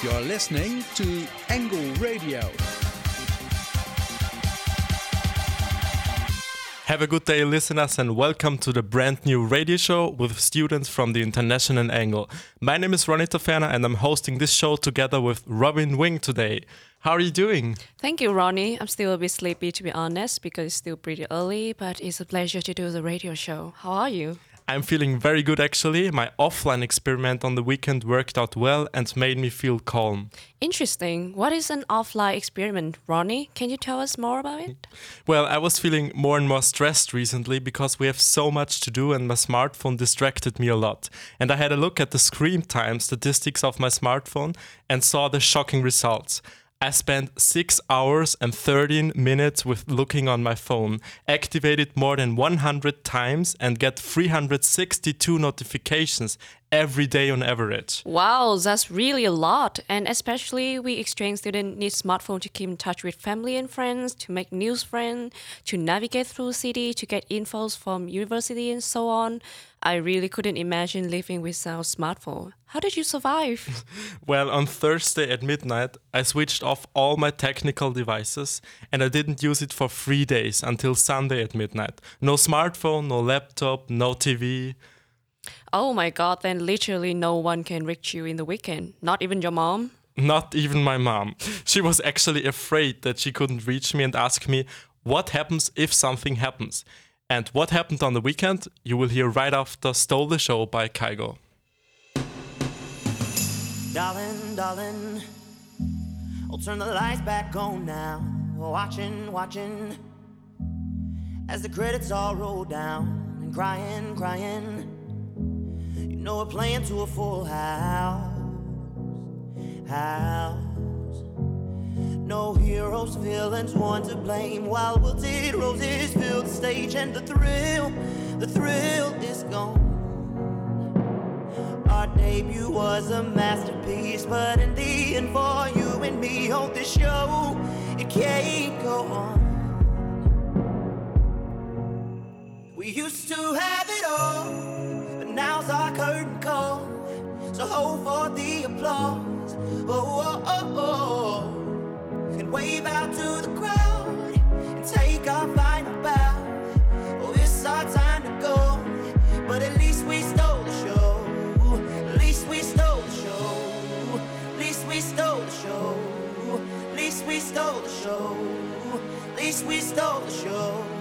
You're listening to Angle Radio. Have a good day, listeners, and welcome to the brand new radio show with students from the International Angle. My name is Ronnie Taferna, and I'm hosting this show together with Robin Wing today. How are you doing? Thank you, Ronnie. I'm still a bit sleepy, to be honest, because it's still pretty early, but it's a pleasure to do the radio show. How are you? I'm feeling very good actually. My offline experiment on the weekend worked out well and made me feel calm. Interesting. What is an offline experiment, Ronnie? Can you tell us more about it? Well, I was feeling more and more stressed recently because we have so much to do and my smartphone distracted me a lot. And I had a look at the screen time statistics of my smartphone and saw the shocking results. I spent 6 hours and 13 minutes with looking on my phone, activated more than 100 times, and get 362 notifications every day on average. Wow, that's really a lot. And especially we exchange students need smartphone to keep in touch with family and friends, to make new friends, to navigate through city, to get infos from university and so on. I really couldn't imagine living without smartphone. How did you survive? well, on Thursday at midnight, I switched off all my technical devices and I didn't use it for 3 days until Sunday at midnight. No smartphone, no laptop, no TV. Oh my god, then literally no one can reach you in the weekend. Not even your mom? Not even my mom. She was actually afraid that she couldn't reach me and asked me, What happens if something happens? And what happened on the weekend, you will hear right after Stole the Show by Kygo. Darling, darling, I'll turn the lights back on now. Watching, watching, as the credits all roll down and crying, crying know we're playing to a full house. House. No heroes, villains, one to blame. While wilted roses fill the stage, and the thrill, the thrill is gone. Our debut was a masterpiece, but in the end, for you and me on this show, it can't go on. We used to have it all now's our curtain call. So hold for the applause. Oh, oh, oh, oh. And wave out to the crowd and take our final bow. Oh, it's our time to go. But at least we stole the show. At least we stole the show. At least we stole the show. At least we stole the show. At least we stole the show.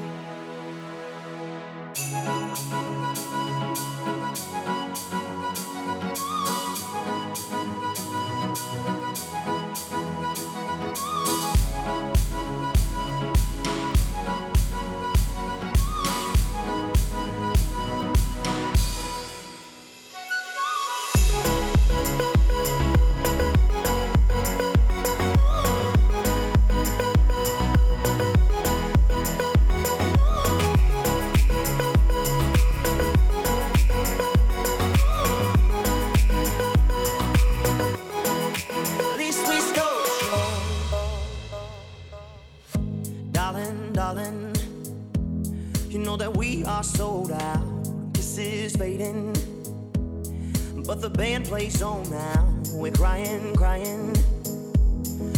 the band plays on now. We're crying, crying.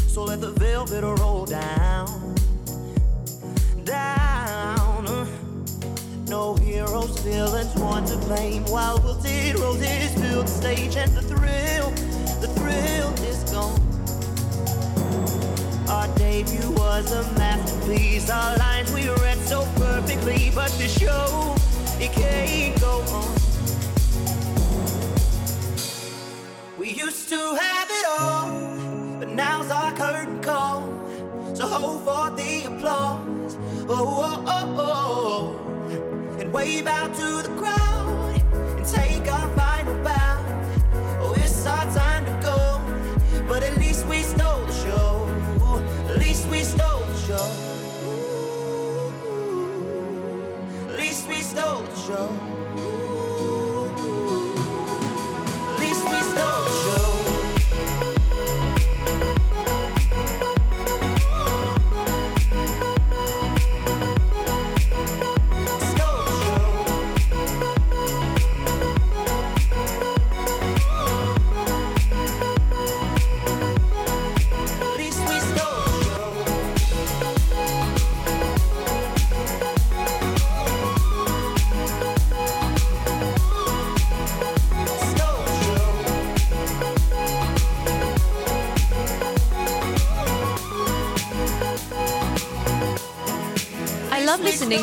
So let the velvet roll down, down. No heroes, villains, one to blame. While wilted roses fill the stage, and the thrill, the thrill is gone. Our debut was a masterpiece. Our lines we read so perfectly, but the show it can't go on. used to have it all, but now's our curtain call. So hold for the applause. Oh, oh, oh, oh, oh. And wave out to the crowd and take our final bow. Oh, it's our time to go, but at least we stole the show. At least we stole the show. Ooh, at least we stole the show.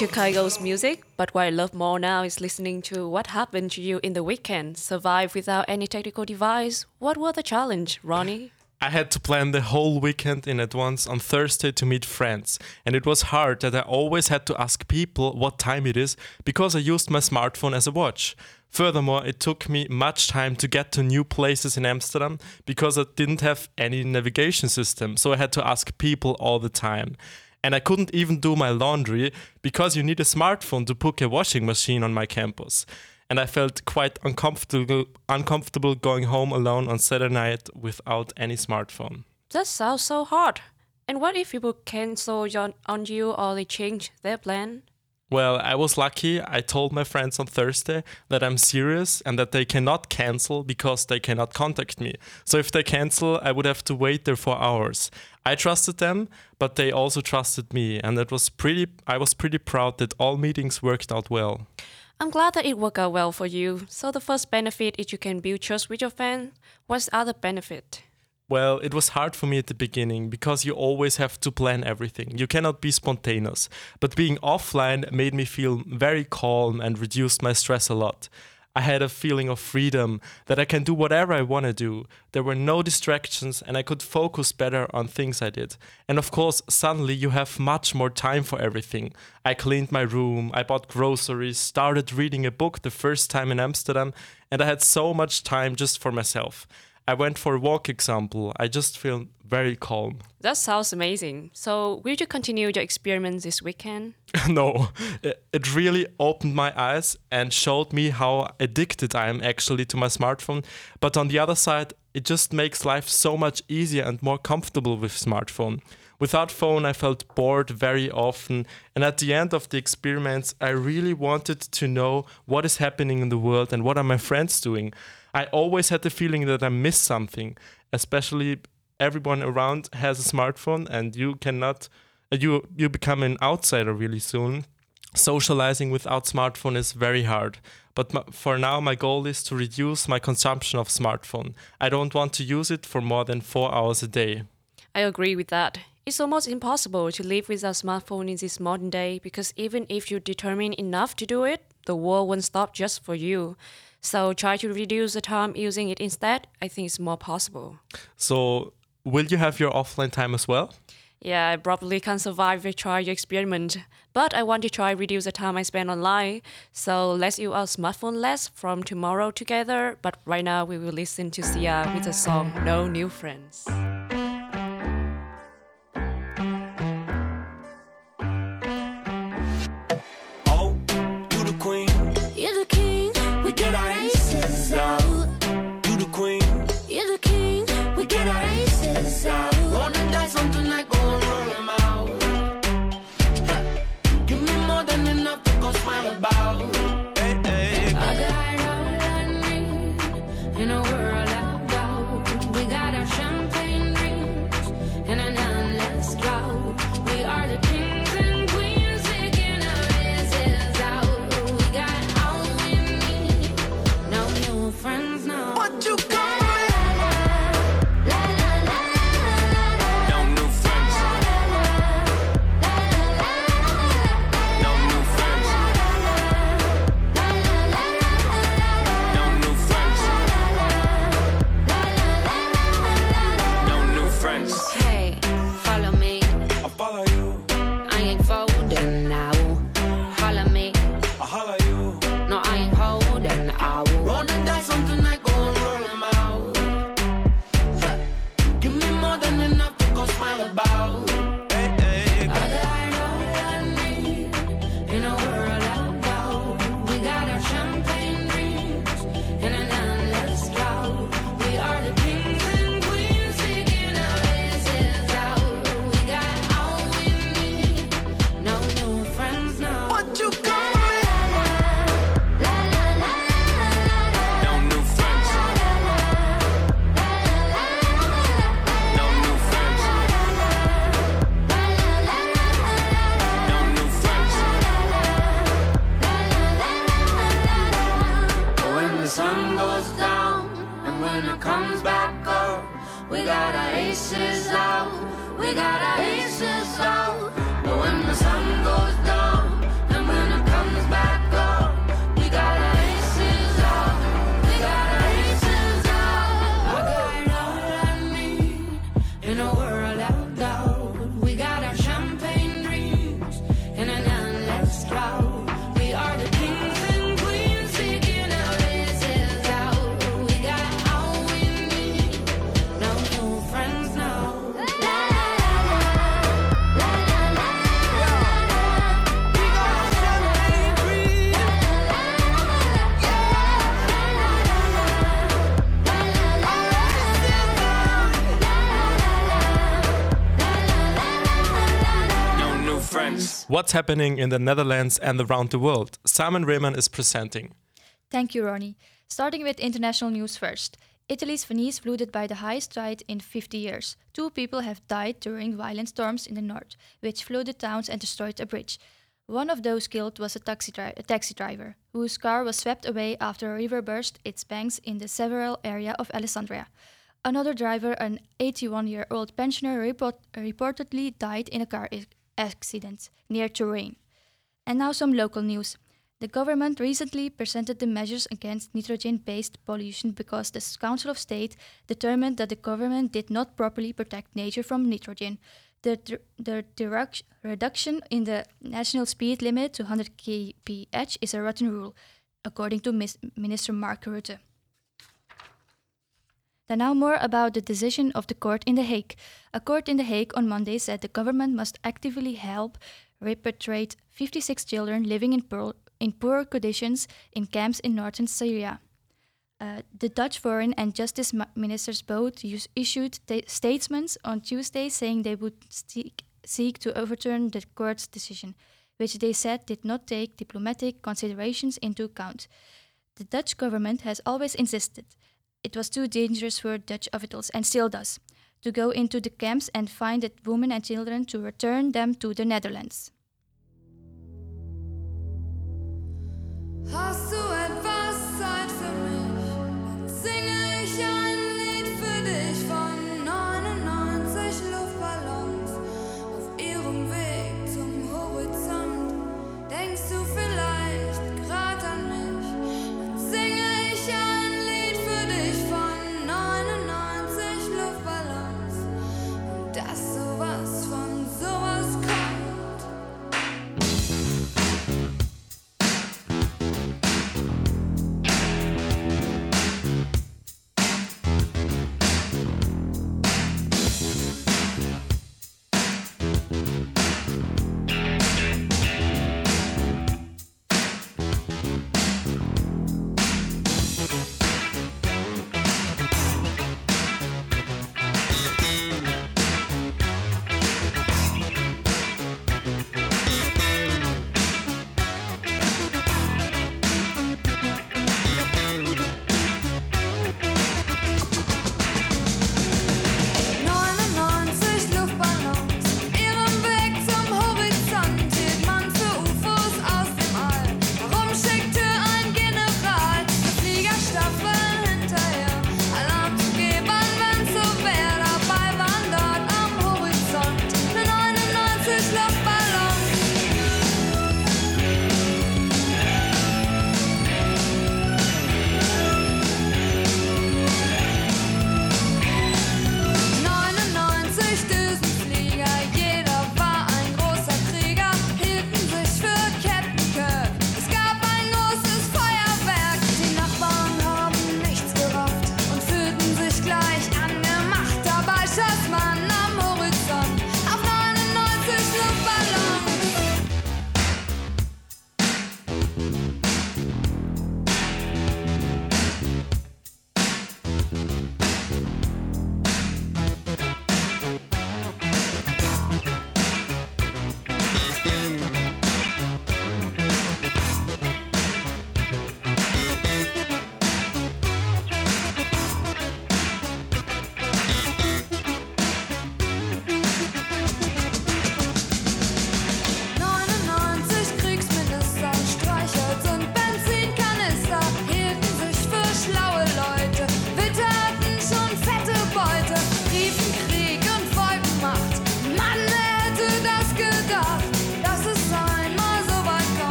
To Kygo's music, but what I love more now is listening to what happened to you in the weekend. Survive without any technical device. What was the challenge, Ronnie? I had to plan the whole weekend in advance on Thursday to meet friends, and it was hard that I always had to ask people what time it is because I used my smartphone as a watch. Furthermore, it took me much time to get to new places in Amsterdam because I didn't have any navigation system, so I had to ask people all the time. And I couldn't even do my laundry because you need a smartphone to book a washing machine on my campus and I felt quite uncomfortable uncomfortable going home alone on Saturday night without any smartphone. That sounds so hard. And what if people cancel on you or they change their plan? Well, I was lucky. I told my friends on Thursday that I'm serious and that they cannot cancel because they cannot contact me. So if they cancel, I would have to wait there for hours. I trusted them, but they also trusted me, and it was pretty I was pretty proud that all meetings worked out well. I'm glad that it worked out well for you. So the first benefit is you can build trust with your fans. What's the other benefit? Well, it was hard for me at the beginning because you always have to plan everything. You cannot be spontaneous. But being offline made me feel very calm and reduced my stress a lot. I had a feeling of freedom that I can do whatever I want to do. There were no distractions and I could focus better on things I did. And of course, suddenly you have much more time for everything. I cleaned my room, I bought groceries, started reading a book the first time in Amsterdam, and I had so much time just for myself. I went for a walk example. I just feel very calm. That sounds amazing. So, will you continue your experiments this weekend? no, it really opened my eyes and showed me how addicted I am actually to my smartphone. But on the other side, it just makes life so much easier and more comfortable with smartphone. Without phone, I felt bored very often, and at the end of the experiments, I really wanted to know what is happening in the world and what are my friends doing. I always had the feeling that I missed something, especially everyone around has a smartphone and you cannot uh, you you become an outsider really soon. Socializing without smartphone is very hard. But for now, my goal is to reduce my consumption of smartphone. I don't want to use it for more than four hours a day. I agree with that. It's almost impossible to live without smartphone in this modern day because even if you're determined enough to do it, the world won't stop just for you. So try to reduce the time using it instead. I think it's more possible. So will you have your offline time as well? Yeah, I probably can't survive with try your experiment, but I want to try reduce the time I spend online. So let's use our smartphone less from tomorrow together. But right now we will listen to Sia with the song No New Friends. We We got our aces What's happening in the Netherlands and around the world? Simon Rehman is presenting. Thank you, Ronnie. Starting with international news first. Italy's Venice flooded by the highest tide in 50 years. Two people have died during violent storms in the north, which flooded towns and destroyed a bridge. One of those killed was a taxi, dri- a taxi driver, whose car was swept away after a river burst its banks in the several area of Alessandria. Another driver, an 81 year old pensioner, report- reportedly died in a car accident near Turin. And now some local news. The government recently presented the measures against nitrogen based pollution because the Council of State determined that the government did not properly protect nature from nitrogen. The, the reduction in the national speed limit to 100 kph is a rotten rule, according to Minister Mark Rutte. Then now more about the decision of the court in The Hague. A court in The Hague on Monday said the government must actively help repatriate 56 children living in poor, in poor conditions in camps in northern Syria. Uh, the Dutch Foreign and Justice ministers both issued ta- statements on Tuesday saying they would seek, seek to overturn the court's decision, which they said did not take diplomatic considerations into account. The Dutch government has always insisted it was too dangerous for Dutch officials, and still does, to go into the camps and find the women and children to return them to the Netherlands.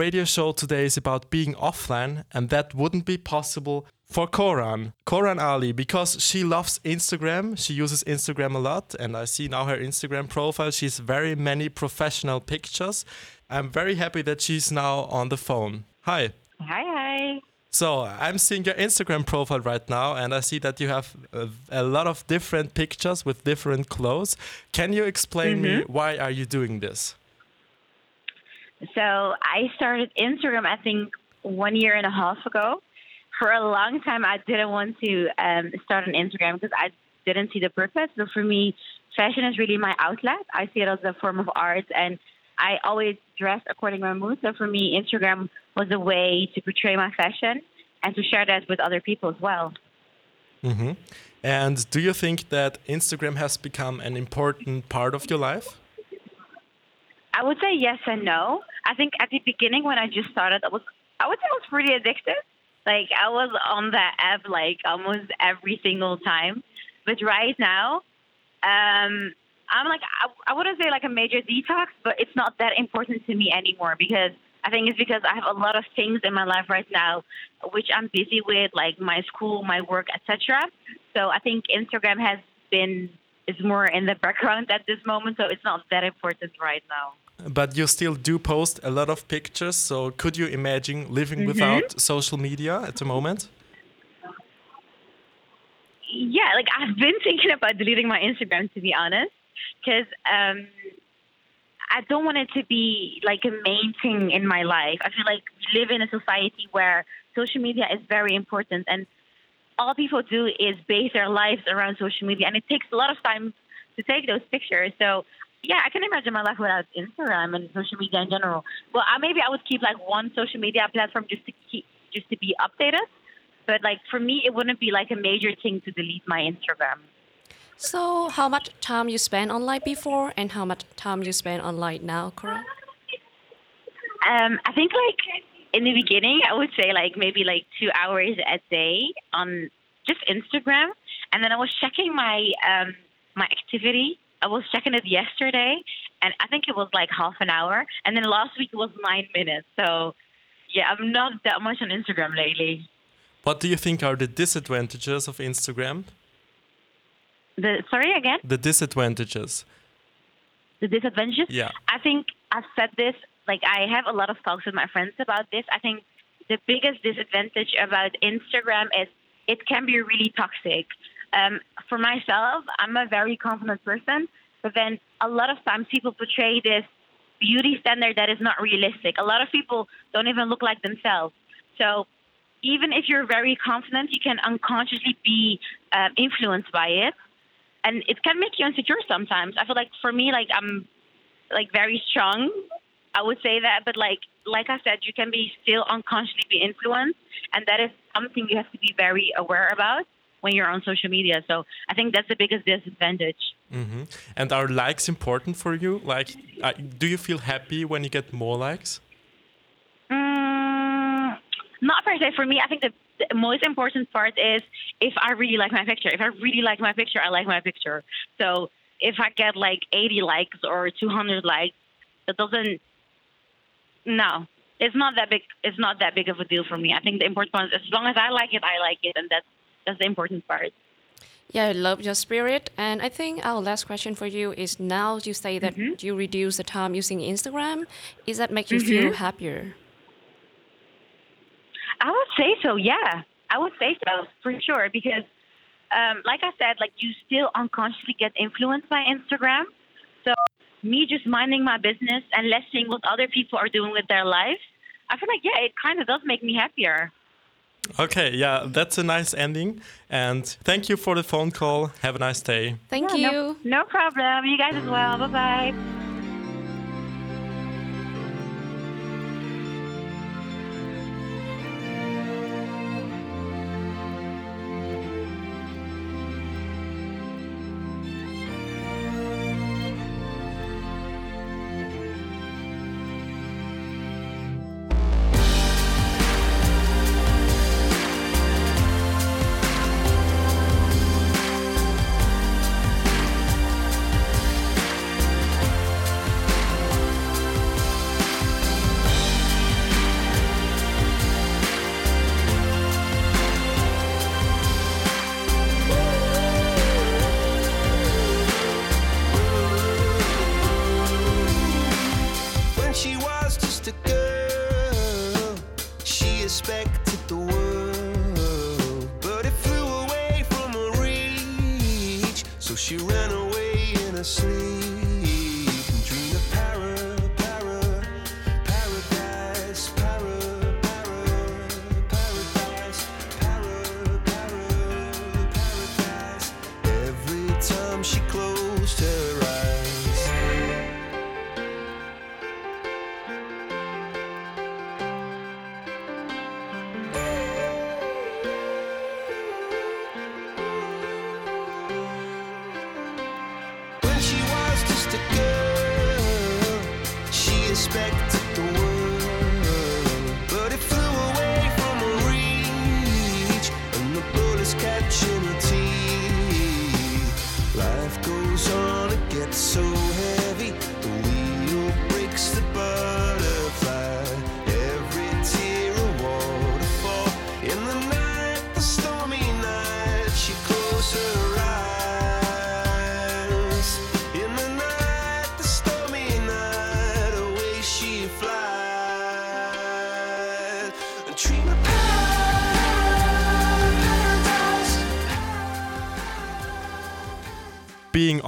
Radio show today is about being offline, and that wouldn't be possible for Koran. Koran Ali, because she loves Instagram. She uses Instagram a lot, and I see now her Instagram profile. She has very many professional pictures. I'm very happy that she's now on the phone. Hi. Hi, hi. So I'm seeing your Instagram profile right now, and I see that you have a, a lot of different pictures with different clothes. Can you explain me mm-hmm. why are you doing this? So I started Instagram, I think, one year and a half ago. For a long time, I didn't want to um, start an Instagram because I didn't see the purpose. So for me, fashion is really my outlet. I see it as a form of art, and I always dress according to my mood. So for me, Instagram was a way to portray my fashion and to share that with other people as well. hmm And do you think that Instagram has become an important part of your life? I would say yes and no. I think at the beginning when I just started, I was I would say I was pretty addicted. Like I was on that app like almost every single time. But right now, um, I'm like I, I wouldn't say like a major detox, but it's not that important to me anymore because I think it's because I have a lot of things in my life right now which I'm busy with, like my school, my work, etc. So I think Instagram has been is more in the background at this moment, so it's not that important right now. But you still do post a lot of pictures, so could you imagine living without social media at the moment? Yeah, like I've been thinking about deleting my Instagram to be honest, because um, I don't want it to be like a main thing in my life. I feel like we live in a society where social media is very important, and all people do is base their lives around social media, and it takes a lot of time to take those pictures. So yeah, I can imagine my life without Instagram and social media in general. Well, I, maybe I would keep like one social media platform just to keep just to be updated. But like for me, it wouldn't be like a major thing to delete my Instagram. So, how much time you spend online before, and how much time you spend online now, Cora? Um, I think like in the beginning, I would say like maybe like two hours a day on just Instagram, and then I was checking my um, my activity. I was checking it yesterday, and I think it was like half an hour, and then last week it was nine minutes. So yeah, I'm not that much on Instagram lately. What do you think are the disadvantages of Instagram? The sorry again. The disadvantages. the disadvantages. Yeah. I think I've said this. Like I have a lot of talks with my friends about this. I think the biggest disadvantage about Instagram is it can be really toxic. Um, for myself, I'm a very confident person, but then a lot of times people portray this beauty standard that is not realistic. A lot of people don't even look like themselves. So even if you're very confident, you can unconsciously be um, influenced by it and it can make you insecure sometimes. I feel like for me, like I'm like very strong. I would say that, but like like I said, you can be still unconsciously be influenced, and that is something you have to be very aware about when you're on social media. So I think that's the biggest disadvantage. hmm And are likes important for you? Like, uh, do you feel happy when you get more likes? Mm, not per se. For me, I think the, the most important part is if I really like my picture. If I really like my picture, I like my picture. So if I get like 80 likes or 200 likes, that doesn't. No, it's not that big. It's not that big of a deal for me. I think the important part is as long as I like it, I like it, and that's that's the important part. Yeah, I love your spirit. And I think our last question for you is now you say that you reduce the time using Instagram. Is that make you feel happier? I would say so. Yeah, I would say so for sure because, um, like I said, like you still unconsciously get influenced by Instagram. So me just minding my business and less seeing what other people are doing with their life, I feel like yeah, it kind of does make me happier. Okay, yeah, that's a nice ending. And thank you for the phone call. Have a nice day. Thank Yeah, you. No, no problem. You guys as well. Bye bye.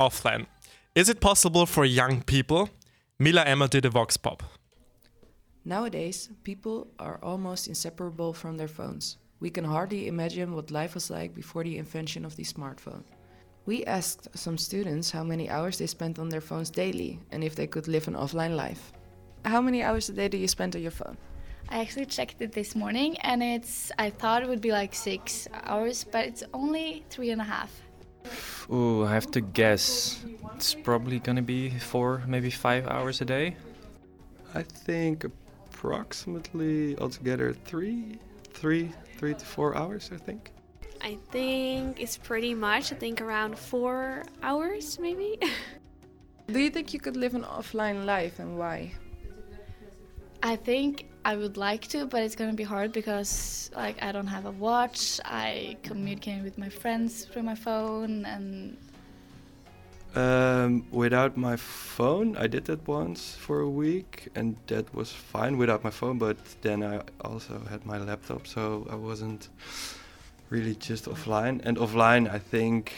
Offline. Is it possible for young people? Mila Emma did a vox pop. Nowadays, people are almost inseparable from their phones. We can hardly imagine what life was like before the invention of the smartphone. We asked some students how many hours they spent on their phones daily and if they could live an offline life. How many hours a day do you spend on your phone? I actually checked it this morning and it's I thought it would be like six hours, but it's only three and a half. Ooh, I have to guess. It's probably gonna be four, maybe five hours a day. I think approximately altogether three, three, three to four hours. I think. I think it's pretty much. I think around four hours, maybe. Do you think you could live an offline life and why? I think I would like to, but it's gonna be hard because like I don't have a watch. I communicate with my friends through my phone, and Um, without my phone, I did that once for a week, and that was fine without my phone. But then I also had my laptop, so I wasn't really just offline. And offline, I think,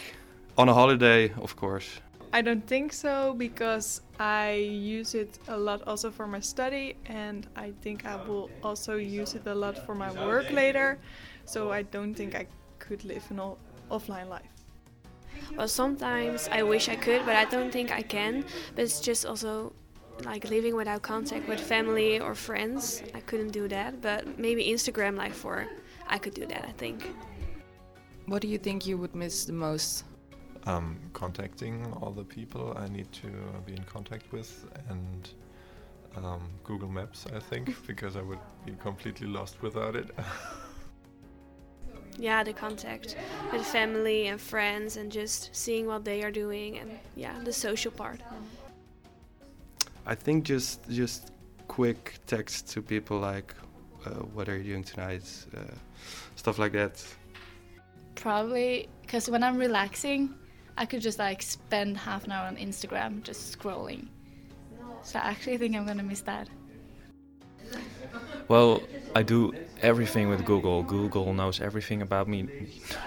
on a holiday, of course. I don't think so because I use it a lot also for my study, and I think I will also use it a lot for my work later. So I don't think I could live an offline life. well, sometimes I wish I could, but I don't think I can. But it's just also like living without contact with family or friends. I couldn't do that. But maybe Instagram, like for, I could do that. I think. What do you think you would miss the most? Um, contacting all the people I need to be in contact with and um, Google Maps, I think, because I would be completely lost without it. Yeah, the contact with family and friends, and just seeing what they are doing, and yeah, the social part. I think just just quick text to people like, uh, "What are you doing tonight?" Uh, stuff like that. probably because when I'm relaxing, I could just like spend half an hour on Instagram just scrolling. So I actually think I'm gonna miss that. Well, I do everything with Google. Google knows everything about me,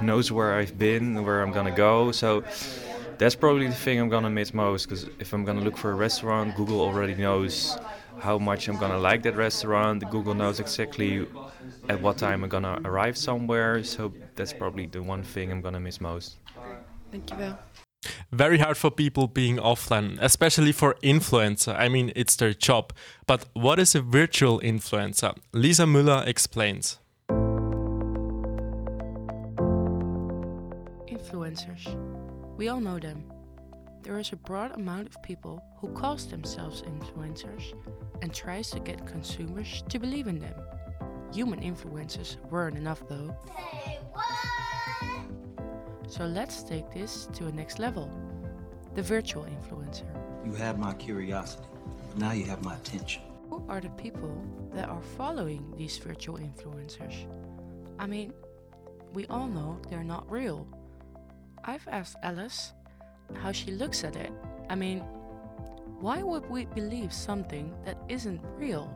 knows where I've been, where I'm gonna go. So that's probably the thing I'm gonna miss most. Because if I'm gonna look for a restaurant, Google already knows how much I'm gonna like that restaurant. Google knows exactly at what time I'm gonna arrive somewhere. So that's probably the one thing I'm gonna miss most. Dankjewel. Very hard for people being offline, especially for influencer. I mean, it's their job. But what is a virtual influencer? Lisa Müller explains. Influencers. We all know them. There is a broad amount of people who calls themselves influencers and tries to get consumers to believe in them. Human influencers weren't enough though. So let's take this to a next level. The virtual influencer. You had my curiosity. Now you have my attention. Who are the people that are following these virtual influencers? I mean, we all know they're not real. I've asked Alice how she looks at it. I mean, why would we believe something that isn't real?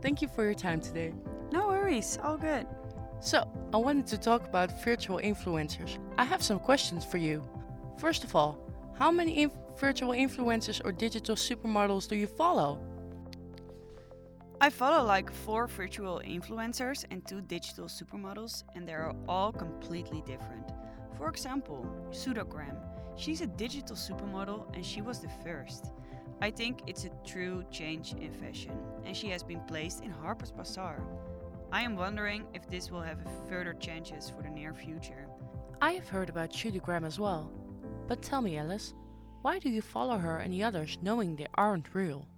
Thank you for your time today. No worries, all good. So, I wanted to talk about virtual influencers. I have some questions for you. First of all, how many inf- virtual influencers or digital supermodels do you follow? I follow like four virtual influencers and two digital supermodels, and they are all completely different. For example, Shudu Gram. She's a digital supermodel and she was the first. I think it's a true change in fashion, and she has been placed in Harper's Bazaar. I am wondering if this will have further changes for the near future. I have heard about Shudu Gram as well. But tell me, Alice, why do you follow her and the others knowing they aren't real?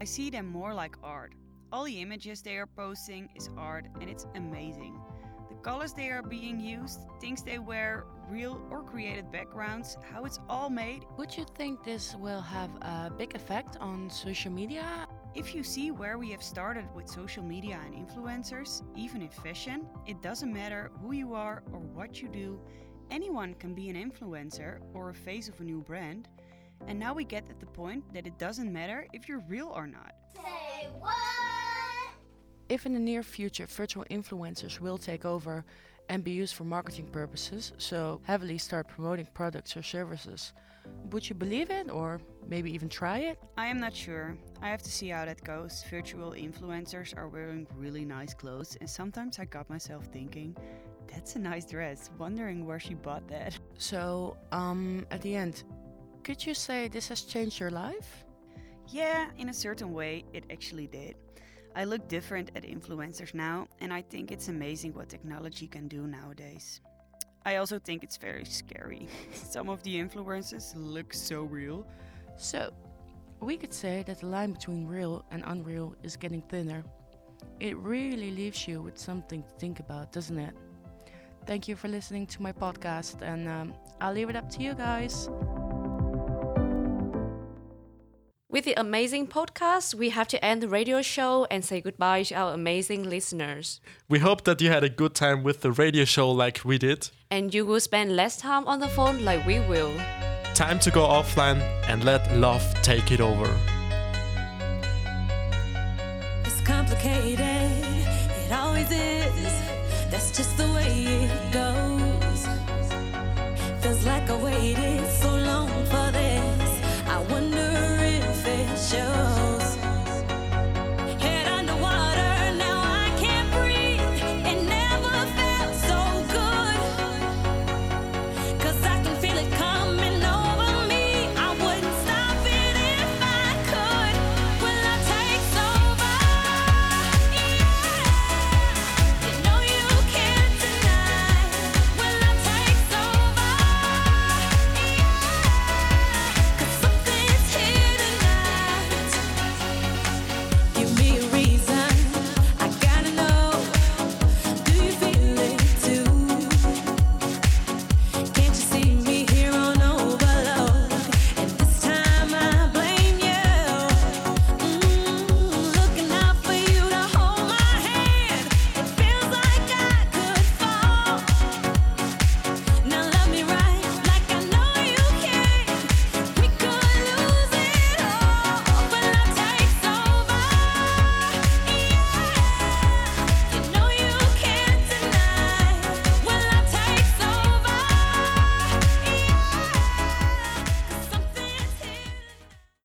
I see them more like art. All the images they are posting is art and it's amazing. The colors they are being used, things they wear, real or created backgrounds, how it's all made. Would you think this will have a big effect on social media? If you see where we have started with social media and influencers, even in fashion, it doesn't matter who you are or what you do, anyone can be an influencer or a face of a new brand. And now we get at the point that it doesn't matter if you're real or not. Say what? If in the near future virtual influencers will take over and be used for marketing purposes, so heavily start promoting products or services, would you believe it or maybe even try it? I am not sure. I have to see how that goes. Virtual influencers are wearing really nice clothes, and sometimes I got myself thinking, that's a nice dress, wondering where she bought that. So, um, at the end, could you say this has changed your life? Yeah, in a certain way, it actually did. I look different at influencers now, and I think it's amazing what technology can do nowadays. I also think it's very scary. Some of the influencers look so real. So, we could say that the line between real and unreal is getting thinner. It really leaves you with something to think about, doesn't it? Thank you for listening to my podcast, and um, I'll leave it up to you guys. With the amazing podcast, we have to end the radio show and say goodbye to our amazing listeners. We hope that you had a good time with the radio show like we did. And you will spend less time on the phone like we will. Time to go offline and let love take it over. It's complicated, it always is. That's just the way it goes. Feels like I waited so long for